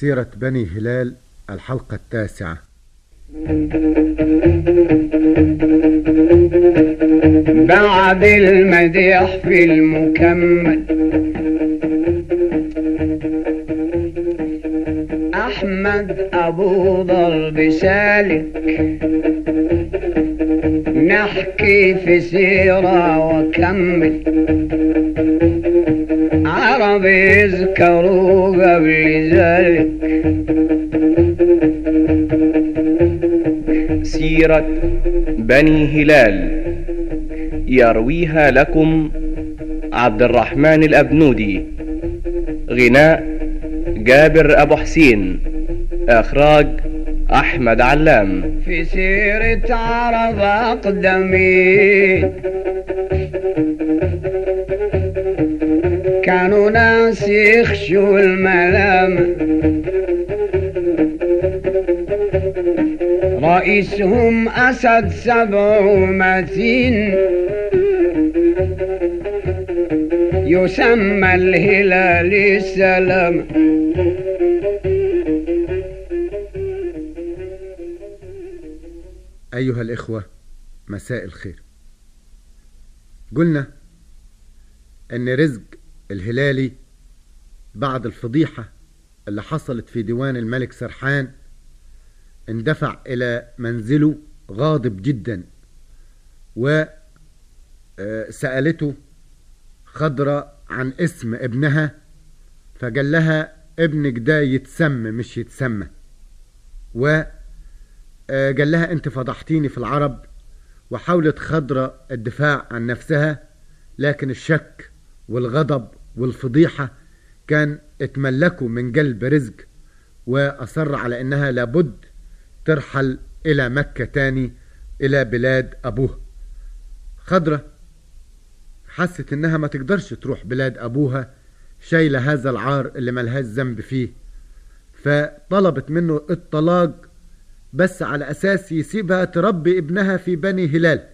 سيرة بني هلال الحلقة التاسعة. بعد المديح في المكمل. أحمد أبو ضرب سالك. نحكي في سيرة وكمل. عرب يذكروا قبل ذلك. سيرة بني هلال. يرويها لكم عبد الرحمن الأبنودي. غناء جابر أبو حسين. إخراج أحمد علام. في سيرة عرب أقدمين كانوا ناس يخشوا الملامة رئيسهم أسد سبع متين يسمى الهلال السلام. أيها الإخوة مساء الخير. قلنا أن رزق الهلالي بعد الفضيحة اللي حصلت في ديوان الملك سرحان اندفع إلى منزله غاضب جدا وسألته خضرة عن اسم ابنها فقال لها ابنك ده يتسمى مش يتسمى و قال لها أنت فضحتيني في العرب وحاولت خضرة الدفاع عن نفسها لكن الشك والغضب والفضيحة كان اتملكوا من قلب رزق وأصر على إنها لابد ترحل إلى مكة تاني إلى بلاد أبوه. خضرة حست إنها ما تقدرش تروح بلاد أبوها شايلة هذا العار اللي ملهاش ذنب فيه. فطلبت منه الطلاق بس على أساس يسيبها تربي ابنها في بني هلال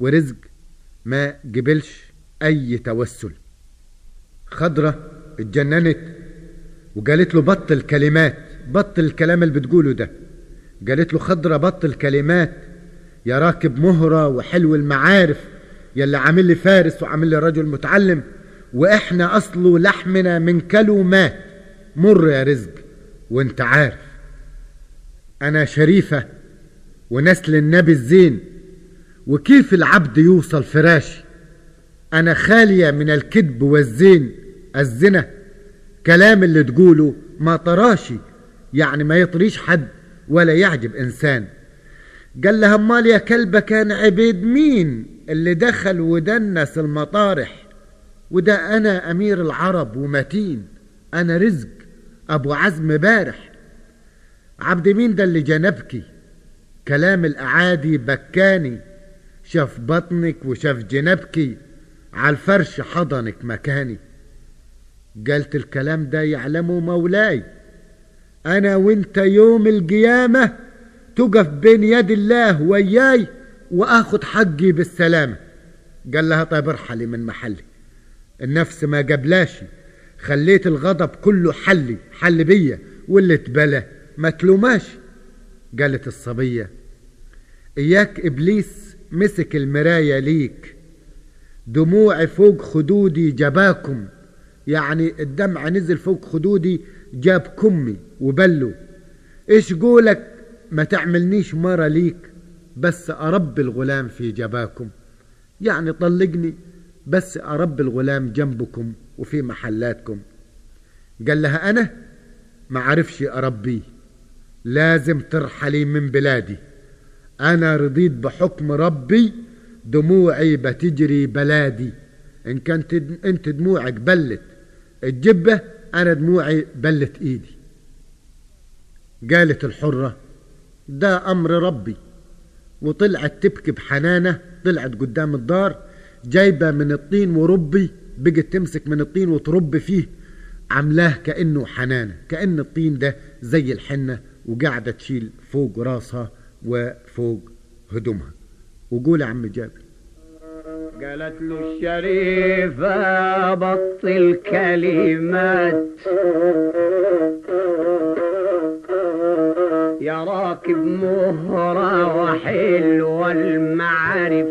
ورزق ما جبلش أي توسل. خضرة اتجننت وقالت له بطل كلمات بطل الكلام اللي بتقوله ده. قالت له خضرة بطل كلمات يا راكب مهرة وحلو المعارف يلي عامل لي فارس وعامل لي رجل متعلم وإحنا اصله لحمنا من كلو مات مر يا رزق وانت عارف. أنا شريفة ونسل النبي الزين وكيف العبد يوصل فراشي أنا خالية من الكذب والزين. الزنا. كلام اللي تقوله ما طراشي يعني ما يطريش حد ولا يعجب إنسان. قال لها أمال يا كلبة كان عبيد مين اللي دخل ودنس المطارح؟ وده أنا أمير العرب ومتين أنا رزق أبو عزم بارح. عبد مين ده اللي جنبكي؟ كلام الأعادي بكاني شاف بطنك وشاف جنبكي على الفرش حضنك مكاني. قالت الكلام ده يعلمه مولاي. أنا وأنت يوم القيامة تقف بين يد الله وياي واخد حقي بالسلامة. قال لها طيب ارحلي من محلي. النفس ما قبلاش. خليت الغضب كله حلي حل بيا. واللي تبلى ما تلوماش. قالت الصبية إياك إبليس مسك المراية ليك. دموعي فوق خدودي جباكم. يعني الدمع نزل فوق خدودي جاب كمي وبلو إيش قولك ما تعملنيش مرة ليك بس أرب الغلام في جباكم. يعني طلقني بس أرب الغلام جنبكم وفي محلاتكم. قال لها أنا؟ ما عرفش أربيه لازم ترحلي من بلادي. أنا رضيت بحكم ربي دموعي بتجري بلادي. إن كانت أنت دموعك بلت. الجبة أنا دموعي بلت إيدي. قالت الحرة ده أمر ربي. وطلعت تبكي بحنانة طلعت قدام الدار جايبة من الطين وربي بقت تمسك من الطين وترب فيه عملاه كأنه حنانة كأن الطين ده زي الحنة وقاعدة تشيل فوق راسها وفوق هدومها. وقول يا عم جابر قالت له الشريفة بطل كلمات. راكب مهرة وحلوة المعارف.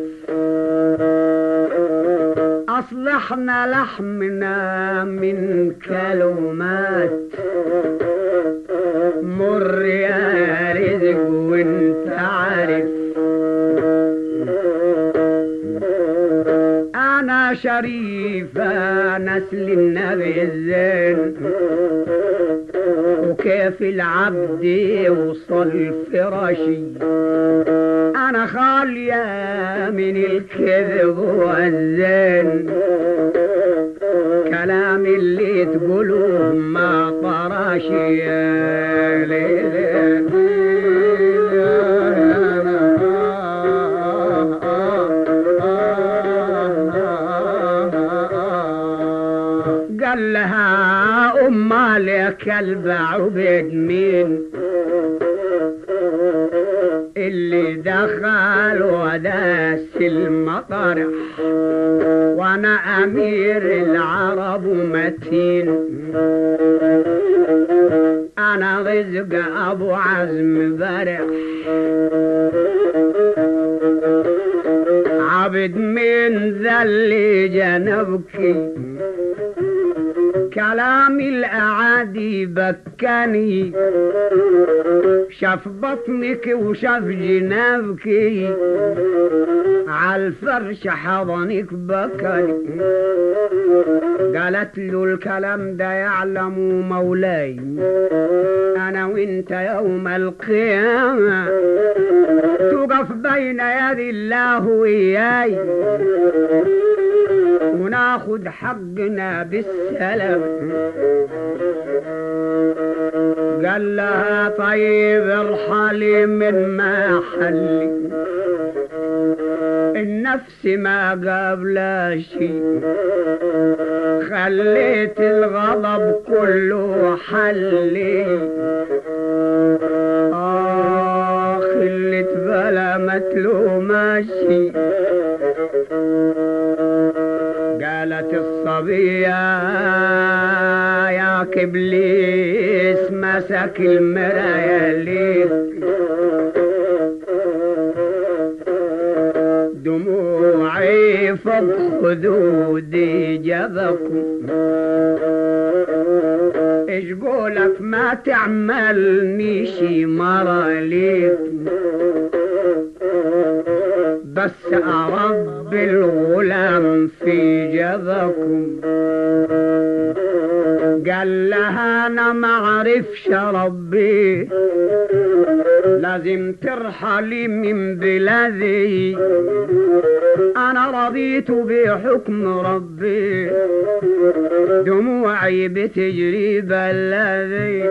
أصلحنا لحمنا من كلمات. مر يا رزق وانت عارف. شريفة نسل النبي الزين. وكيف العبد يوصل فراشي؟ أنا خالية من الكذب والزين. كلام اللي تقولوه ما طراشي. البعبد مين؟ اللي دخل وداس المطرح وأنا أمير العرب متين أنا رزق أبو عزم برح. عبد من ذا اللي جنبك؟ كلام الأعادي بكاني شاف بطنك وشاف جنابك. عالفرش حضنك بكاني قالت له الكلام ده يعلم مولاي. أنا وإنت يوم القيامة. تقف بين يدي الله وإياي. وناخد حقنا بالسلام. قال لها طيب ارحلي من محلي. النفس ما قبل شيء خليت الغضب كله حلي. آه خلت بلا متلو ماشي يا كبليس مسك المراية ليك دموعي فوق خدودي جبكم دموعي بتجري بلدي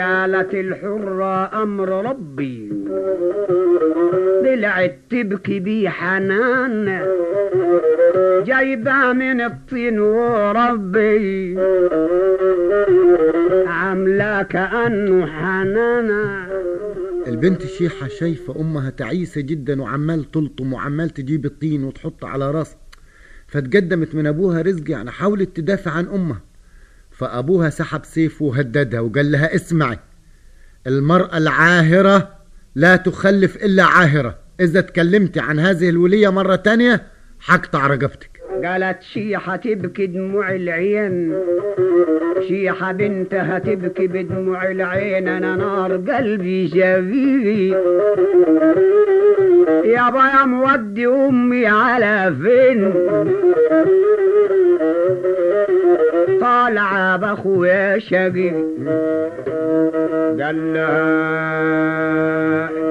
قالت الحرة أمر ربي طلعت تبكي بي حنان جايبة من الطين وربي عاملة كأنه حنانة البنت الشيحة شايفة أمها تعيسة جدا وعمال تلطم وعمال تجيب الطين وتحط على راسها فتقدمت من أبوها رزق يعني حاولت تدافع عن أمها. فأبوها سحب سيفه وهددها وقال لها اسمعي المرأة العاهرة لا تخلف إلا عاهرة. إذا تكلمتي عن هذه الولية مرة تانية حقطع رقبتك. قالت شيحة تبكي دموع العين. شيحة بنتها تبكي بدموع العين. أنا نار قلبي شبيبي يابا يا مودي أمي على فين؟ طالعة بأخويا شقي قال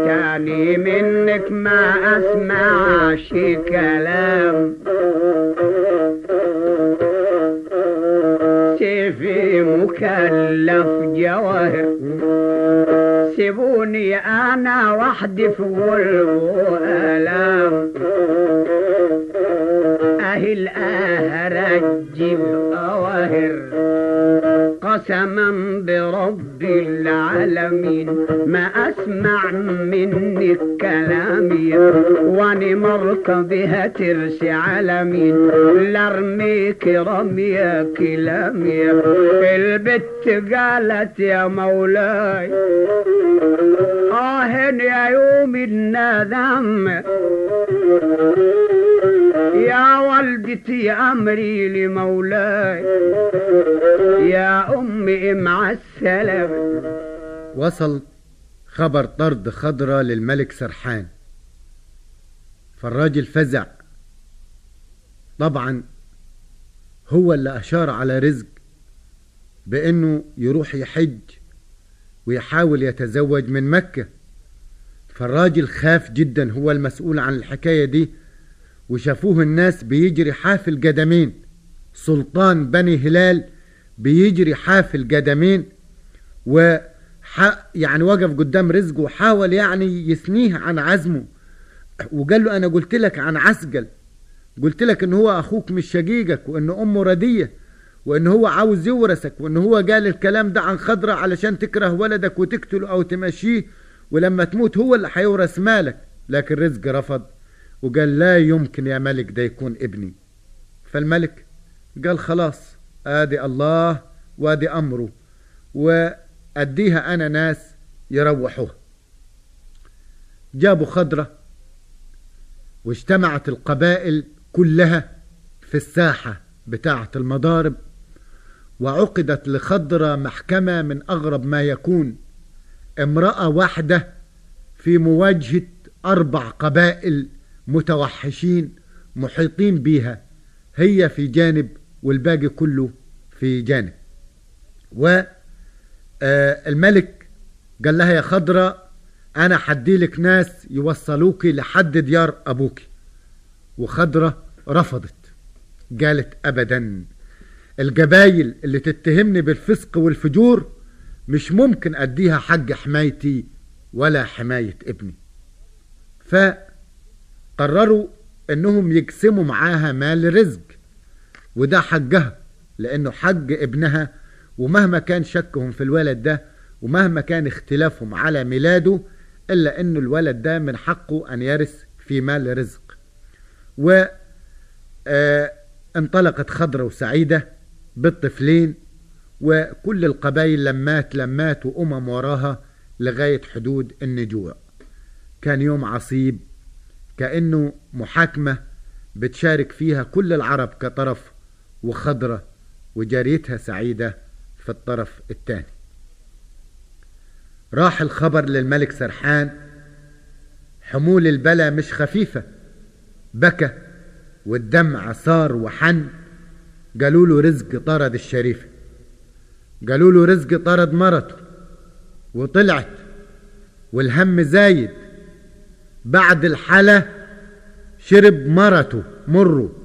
تاني منك ما أسمع شي كلام. سيفي مكلف جواهر. أنا وحدي في اهي الاهرج جيب اواهر قسما برب العالمين ما أسمع منك كلامي واني مركبها ترسي عالمين لارميك رمية كلامي البت قالت يا مولاي آه يا يوم الندم يا والدتي أمري لمولاي. يا أمي مع السلامة وصل خبر طرد خضرة للملك سرحان. فالراجل فزع. طبعا هو اللي أشار على رزق بأنه يروح يحج ويحاول يتزوج من مكة. فالراجل خاف جدا هو المسؤول عن الحكاية دي. وشافوه الناس بيجري حافل قدمين. سلطان بني هلال بيجري حافل قدمين. و يعني وقف قدام رزقه وحاول يعني يثنيه عن عزمه. وقال له أنا قلت لك عن عسقل. قلت لك ان هو أخوك مش شقيقك وان أمه ردية وان هو عاوز يورثك وان هو قال الكلام ده عن خضرة علشان تكره ولدك وتقتله أو تمشيه ولما تموت هو اللي هيورث مالك. لكن رزق رفض. وقال لا يمكن يا ملك ده يكون ابني. فالملك قال خلاص آدي الله وآدي أمره وأديها أنا ناس يروحوها جابوا خضرة واجتمعت القبائل كلها في الساحة بتاعة المضارب وعقدت لخضرة محكمة من أغرب ما يكون. امرأة واحدة في مواجهة أربع قبائل متوحشين محيطين بيها. هي في جانب والباقي كله في جانب. والملك قال لها يا خضرة أنا حديلك ناس يوصلوك لحد ديار أبوك. وخضرة رفضت. قالت أبدا. الجبايل اللي تتهمني بالفسق والفجور مش ممكن أديها حق حمايتي ولا حماية ابني. فقرروا إنهم يقسموا معاها مال رزق وده حقها لأنه حق ابنها ومهما كان شكهم في الولد ده ومهما كان اختلافهم على ميلاده إلا إنه الولد ده من حقه أن يرث في مال رزق. و انطلقت خضرة وسعيدة بالطفلين وكل القبائل لمات لمات وأمم وراها لغاية حدود النجوع. كان يوم عصيب كأنه محاكمة بتشارك فيها كل العرب كطرف وخضرة وجاريتها سعيدة في الطرف الثاني. راح الخبر للملك سرحان حمول البلا مش خفيفة. بكى والدمع صار وحن. قالوا له رزق طرد الشريفة قالوا له رزق طرد مرته. وطلعت والهم زايد. بعد الحلا شرب مرته مره.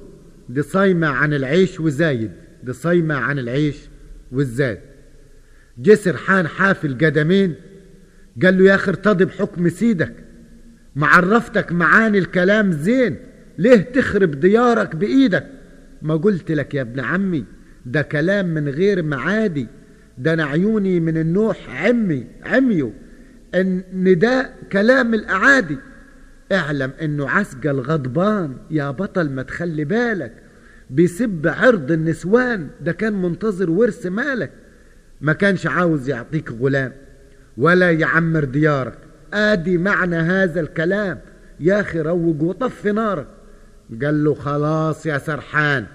دي صايمة عن العيش وزايد. دي صايمة عن العيش والزاد. جه سرحان حافل قدمين. قال له يا أخي ارتضي بحكم سيدك. معرفتك معاني الكلام زين. ليه تخرب ديارك بإيدك؟ ما قلت لك يا ابن عمي ده كلام من غير معادي. ده أنا عيوني من النوح عمي عميو. ان ده كلام الأعادي. اعلم انه عسقل غضبان يا بطل ما تخلي بالك. بيسب عرض النسوان ده كان منتظر ورث مالك. ما كانش عاوز يعطيك غلام ولا يعمر ديارك. ادي معنى هذا الكلام. يا أخي روج وطف نارك. قال له خلاص يا سرحان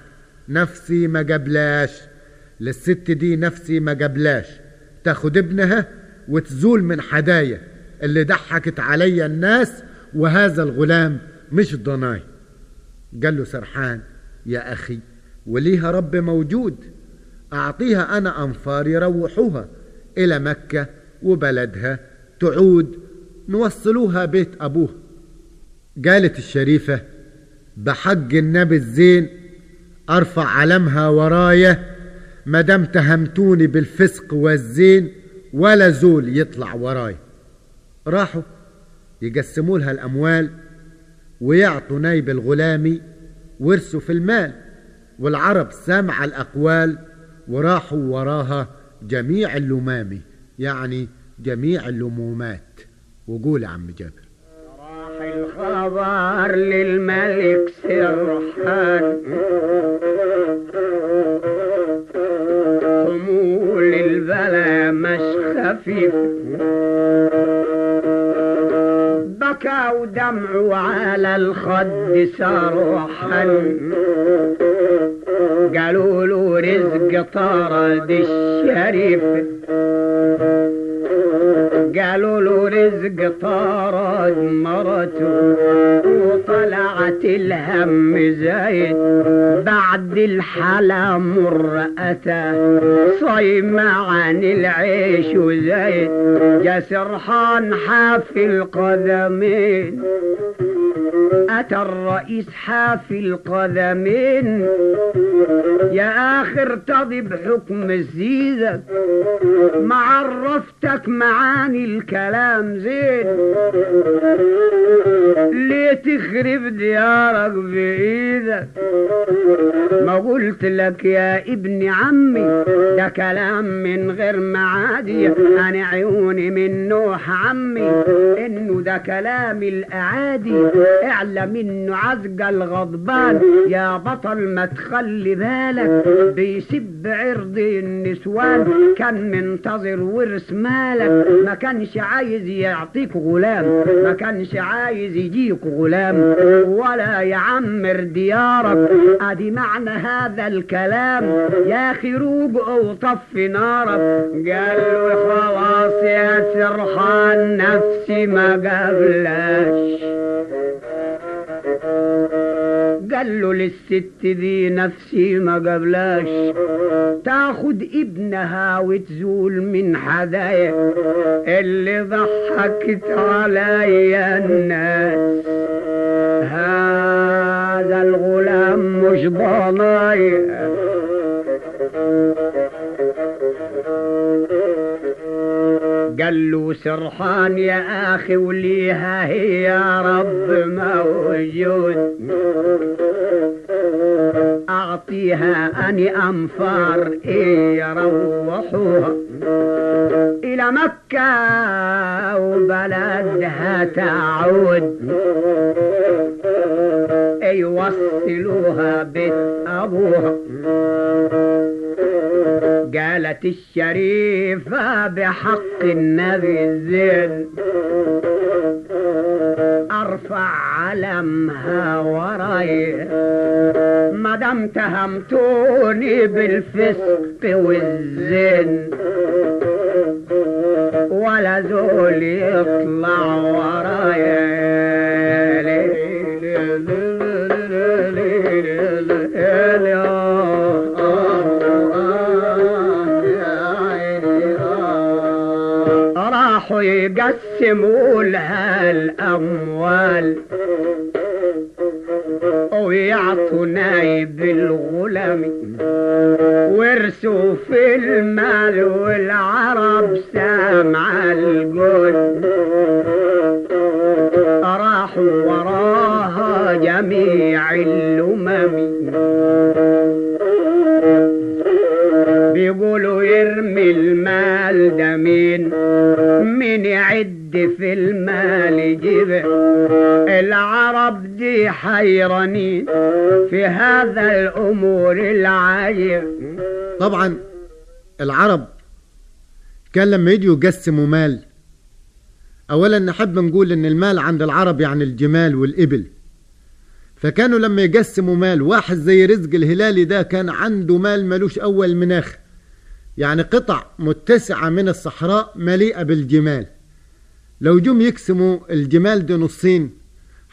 نفسي ما قبلاش. للست دي نفسي ما قبلاش. تاخد ابنها وتزول من حدايا. اللي ضحكت عليا الناس وهذا الغلام مش ضناي. قال له سرحان يا أخي وليها رب موجود. أعطيها أنا أنفار يروحوها إلى مكة وبلدها تعود نوصلوها بيت أبوها قالت الشريفة بحق النبي الزين أرفع علمها ورايا مدام تهمتوني بالفسق والزين ولا زول يطلع وراي. راحوا يقسموا لها الأموال ويعطوا نايب الغلامي ورثوا في المال والعرب سمع الأقوال وراحوا وراها جميع اللمام يعني جميع اللمومات. وقول يا عم جابر. راح الخبر للملك سرحان. حمول البلا مش خفيف. بكى ودمعه على الخد سرحان قالوا له رزق طرد الشريف. قالوا له رزق طرد مرته وطلعت الهم زايد بعد الحلا مر أتى صيم عن العيش وزايد جا سرحان حافي القدمين. أتى الرئيس حافي القدمين يا آخر تضي بحكم سيدك ما عرفتك معاني الكلام زين. ليه تخرب ديارك بإيدك ما قلت لك يا ابن عمي ده كلام من غير معادي. أنا عيوني من نوح عمي إنه ده كلام الأعادي. اعلم إنه عزق الغضبان. يا بطل ما تخلي بالك بيسب عرض النسوان. كان منتظر ورث مالك ما كانش عايز يعطيك غلام. ما كانش عايز يجيك غلام. ولا يعمر ديارك. أدي معنى هذا الكلام. يا أخي روق أو طفي نارك. قال له خلاص يا سرحان نفسي ما قبلاش له للست دي نفسي ما قبلاش تاخد ابنها وتزول من حدايا اللي ضحكت عليا الناس. هذا الغلام مش ضنايا قال له سرحان يا أخي وليها هي يا رب موجود. أعطيها اني أنفار إيه يروحوها. إلى مكة وبلدها تعود. يوصلوها بيت أبوها. قالت الشريفة بحق النبي الزين. أرفع علمها وراي. ما دام تهمتوني بالفسق والزين. ولا زول يطلع ورايا يقسموا لها الأموال ويعطوا نايب الغلام ورثوا في المال والعرب سامع القول. راحوا وراها جميع الأمم يعد في المال جبه العرب دي حيرانين في هذا الأمور العجيب طبعا العرب كان لما يجوا يقسموا مال اولا نحب نقول إن المال عند العرب يعني الجمال والإبل. فكانوا لما يقسموا مال واحد زي رزق الهلالي ده كان عنده مال ملوش أول مناخ. يعني قطع متسعة من الصحراء مليئة بالجمال. لو جم يقسموا الجمال ده نصين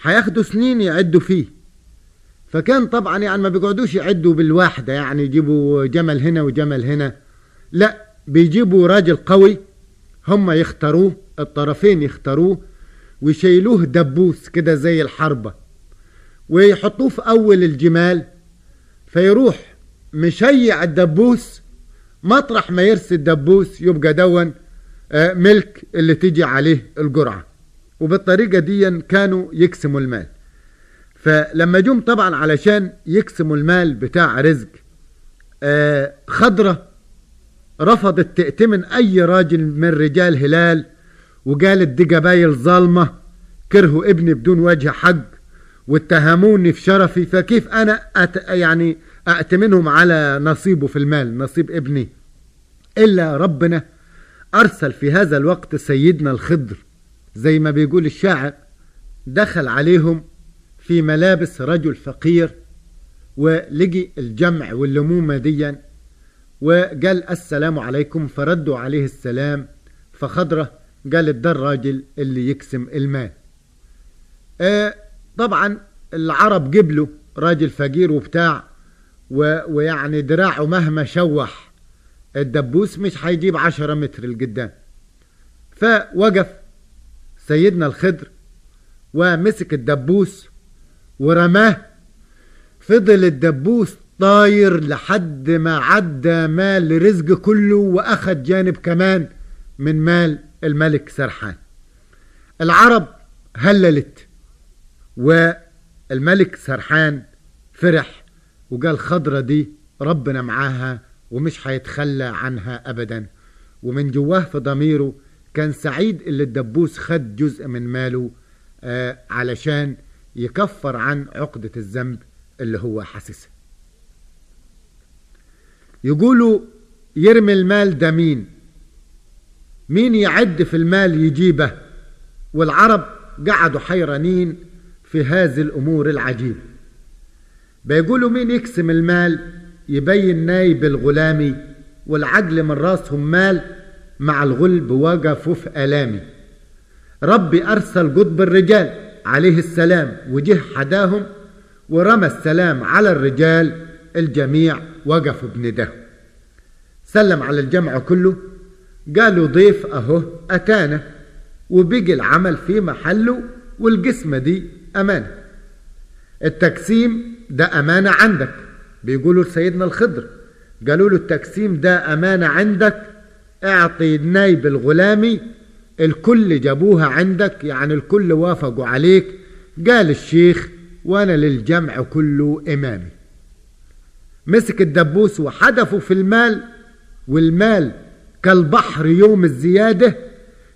هياخدوا سنين يعدوا فيه. فكان طبعا يعني ما بيقعدوش يعدوا بالواحدة يعني يجيبوا جمل هنا وجمل هنا. لا بيجيبوا راجل قوي هم يختاروه الطرفين يختاروه ويشيلوه دبوس كده زي الحربة ويحطوه في أول الجمال. فيروح مشيع الدبوس مطرح ما يرسي الدبوس يبقى دون. ملك اللي تيجي عليه الجرعة. وبالطريقة دي كانوا يقسموا المال. فلما جم طبعا علشان يقسموا المال بتاع رزق آه، خضرة رفضت تأتمن أي راجل من رجال هلال وقالت دي جبايل ظالمة كرهوا ابني بدون وجه حق واتهموني في شرفي فكيف أنا أت يعني أأتمنهم على نصيبه في المال نصيب ابني؟ إلا ربنا أرسل في هذا الوقت سيدنا الخضر زي ما بيقول الشاعر دخل عليهم في ملابس رجل فقير ولقي الجمع واللمومة ديا وقال السلام عليكم فردوا عليه السلام فخضرة قالت ده الراجل اللي يقسم المال. آه طبعا العرب جبلوا راجل فقير وبتاع ويعني دراعه مهما شوح الدبوس مش هيجيب عشرة متر لقدام. فوقف سيدنا الخضر ومسك الدبوس ورماه. فضل الدبوس طاير لحد ما عدى مال رزق كله واخد جانب كمان من مال الملك سرحان. العرب هللت والملك سرحان فرح وقال خضرة دي ربنا معاها ومش هيتخلى عنها ابدا. ومن جواه في ضميره كان سعيد اللي الدبوس خد جزء من ماله آه علشان يكفر عن عقدة الذنب اللي هو حاسسها. يقولوا يرمي المال ده مين؟ مين يعد في المال يجيبه؟ والعرب قعدوا حيرانين في هذه الأمور العجيبة. بيقولوا مين يقسم المال؟ يبين نايب الغلامي والعجل من راسهم مال مع الغلب وقفوا في ألامي. ربي أرسل قطب الرجال عليه السلام وجه حداهم ورمى السلام على الرجال الجميع وقفوا بنداه. سلم على الجمع كله قالوا ضيف أهو أتانا وبقي العمل في محله والقسمة دي أمانة. التقسيم ده أمانة عندك. بيقولوا لسيدنا الخضر قالوا له التقسيم ده أمانة عندك أعطي نايب الغلامي الكل جابوها عندك يعني الكل وافقوا عليك قال الشيخ وأنا للجمع كله إمامي. مسك الدبوس وحدفه في المال والمال كالبحر يوم الزيادة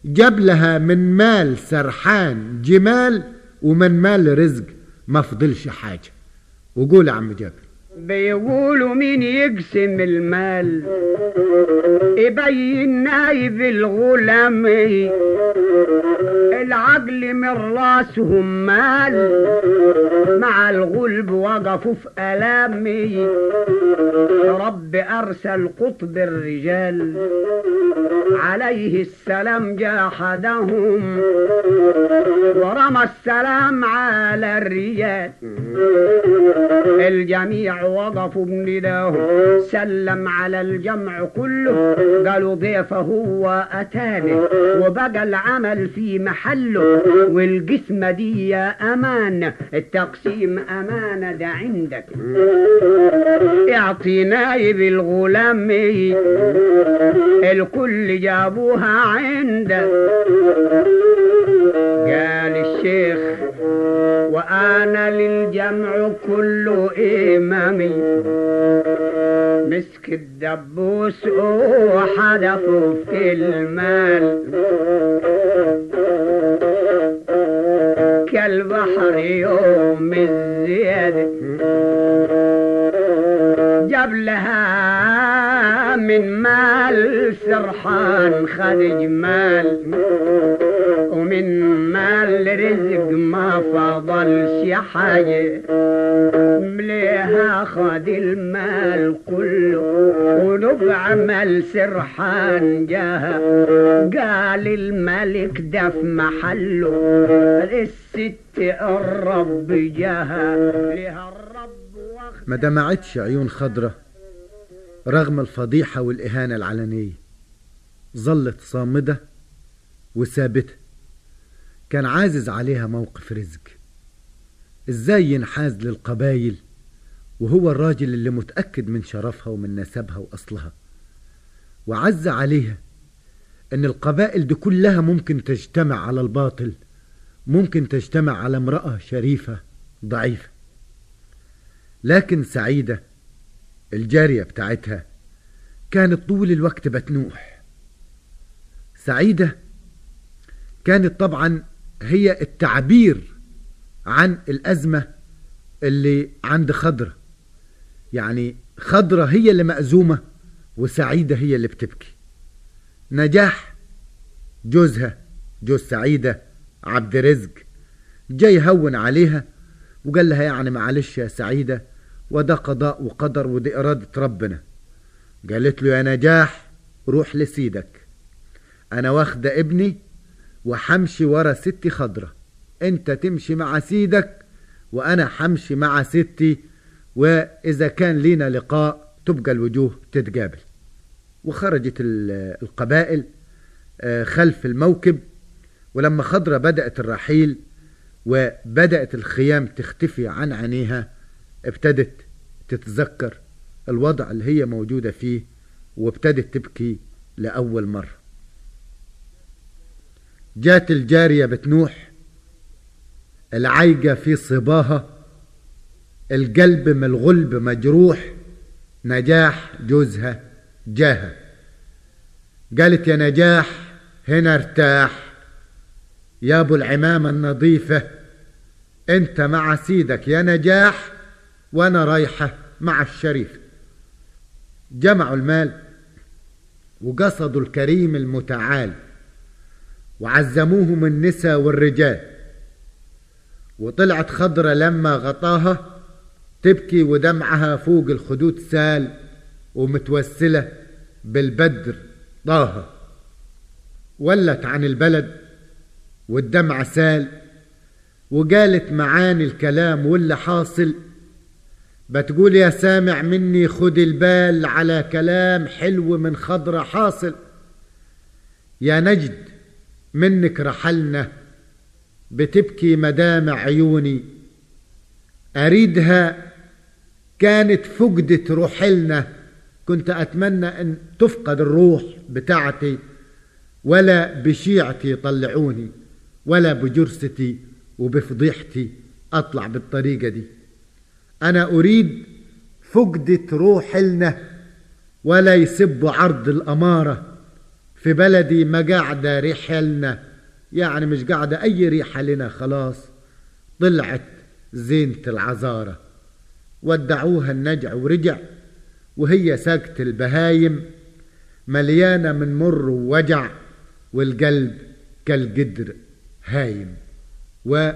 جاب لها من مال سرحان جمال ومن مال رزق ما فضلش حاجة. وقول يا عم جابر بيقولوا مين يقسم المال؟ يبين نايب الغلام العقل من راسهم مال. مع الغلب وقفوا في ألامي. رب أرسل قطب الرجال. عليه السلام جاحدهم ورمى السلام على الرجال الجميع وقفوا بنداهم سلم على الجمع كله. قالوا ضيفه وأتانه. وبقى العمل في محله. والقسمة دي أمانة التقسيم أمانة ده عندك. اعطي نايب الغلام. الكل جابوها عندك قال الشيخ وأنا للجمع كله إمامي مسك الدبوس وحدفه في المال. كالبحر يوم الزيادة. جاب لها من مال سرحان خد جمال ومن رزق ما فضلش حاجة مليها خد المال كله ونبع مال سرحان جاها. قال الملك ده في محله الست الرب جاها. لها الرب ما دمعتش عيون خضرة رغم الفضيحة والإهانة العلنية. ظلت صامدة وثابتة. كان عازز عليها موقف رزق. إزاي ينحاز للقبايل؟ وهو الراجل اللي متأكد من شرفها ومن نسبها وأصلها. وعز عليها إن القبائل دي كلها ممكن تجتمع على الباطل ممكن تجتمع على امرأة شريفة ضعيفة. لكن سعيدة الجارية بتاعتها كانت طول الوقت بتنوح. سعيدة كانت طبعا هي التعبير عن الأزمة اللي عند خضرة. يعني خضرة هي اللي مأزومة وسعيدة هي اللي بتبكي. نجاح جوزها جوز سعيدة عبد رزق جاي يهون عليها وقال لها يعني معلش يا سعيدة وده قضاء وقدر ودي إرادة ربنا. قالت له يا نجاح روح لسيدك. أنا واخدة ابني وحمشي ورا ستي خضرة. انت تمشي مع سيدك وأنا حمشي مع ستي وإذا كان لينا لقاء تبقى الوجوه تتقابل. وخرجت ال- القبائل آه، خلف الموكب ولما خضرة بدأت الرحيل وبدأت الخيام تختفي عن عينيها ابتدت تتذكر الوضع اللي هي موجودة فيه وابتدت تبكي لأول مرة. جات الجارية بتنوح العيقة في صباها القلب من الغلب مجروح نجاح جوزها جاها. قالت يا نجاح هنا ارتاح يا أبو العمامة النظيفة أنت مع سيدك يا نجاح وأنا رايحة مع الشريف. جمعوا المال وقصدوا الكريم المتعال. وعزموهم النساء والرجال. وطلعت خضرة لما غطاها تبكي ودمعها فوق الخدود سال ومتوسلة بالبدر طه ولت عن البلد والدمع سال وقالت معاني الكلام واللي حاصل. بتقول يا سامع مني خد البال على كلام حلو من خضرة حاصل. يا نجد منك رحلنا بتبكي مدامع عيوني. أريدها كانت فقدت روحلنا كنت أتمنى أن تفقد الروح بتاعتي ولا بشيعتي يطلعوني ولا بجرستي وبفضيحتي أطلع بالطريقة دي. أنا أريد فقدة روح لنا ولا يسبوا عرض الأمارة. في بلدي ما قاعدة ريحة لنا يعني مش قاعدة أي ريحة لنا خلاص. طلعت زينة العذارة ودعوها النجع ورجع وهي ساقت البهايم. مليانة من مر ووجع والقلب كالقدر هايم. و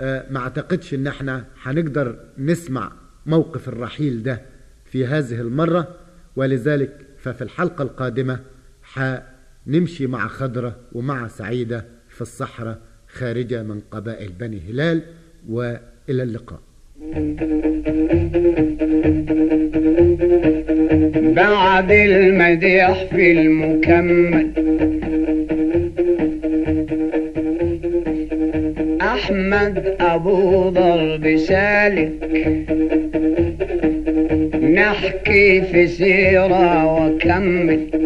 آه، ما أعتقدش إن إحنا هنقدر نسمع موقف الرحيل ده في هذه المرة. ولذلك ففي الحلقة القادمة حنمشي مع خضرة ومع سعيدة في الصحراء خارجة من قبائل بني هلال وإلى اللقاء. بعد المديح في المكمل. أحمد أبو ضرب سالك. نحكي في سيرة وكمل.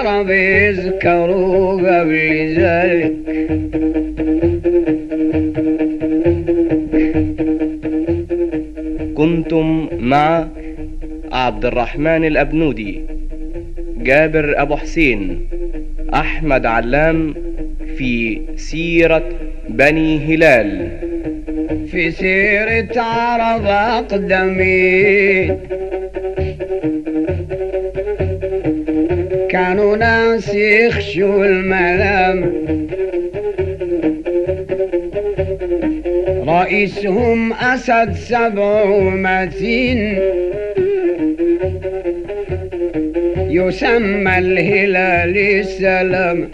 عرب يذكروا قبل ذلك كنتم مع عبد الرحمن الأبنودي جابر أبو حسين أحمد علام في سيرة بني هلال. في سيرة عرب أقدمين يخشوا الملام؟ رئيسهم أسد سبع متين يسمى الهلال السلام.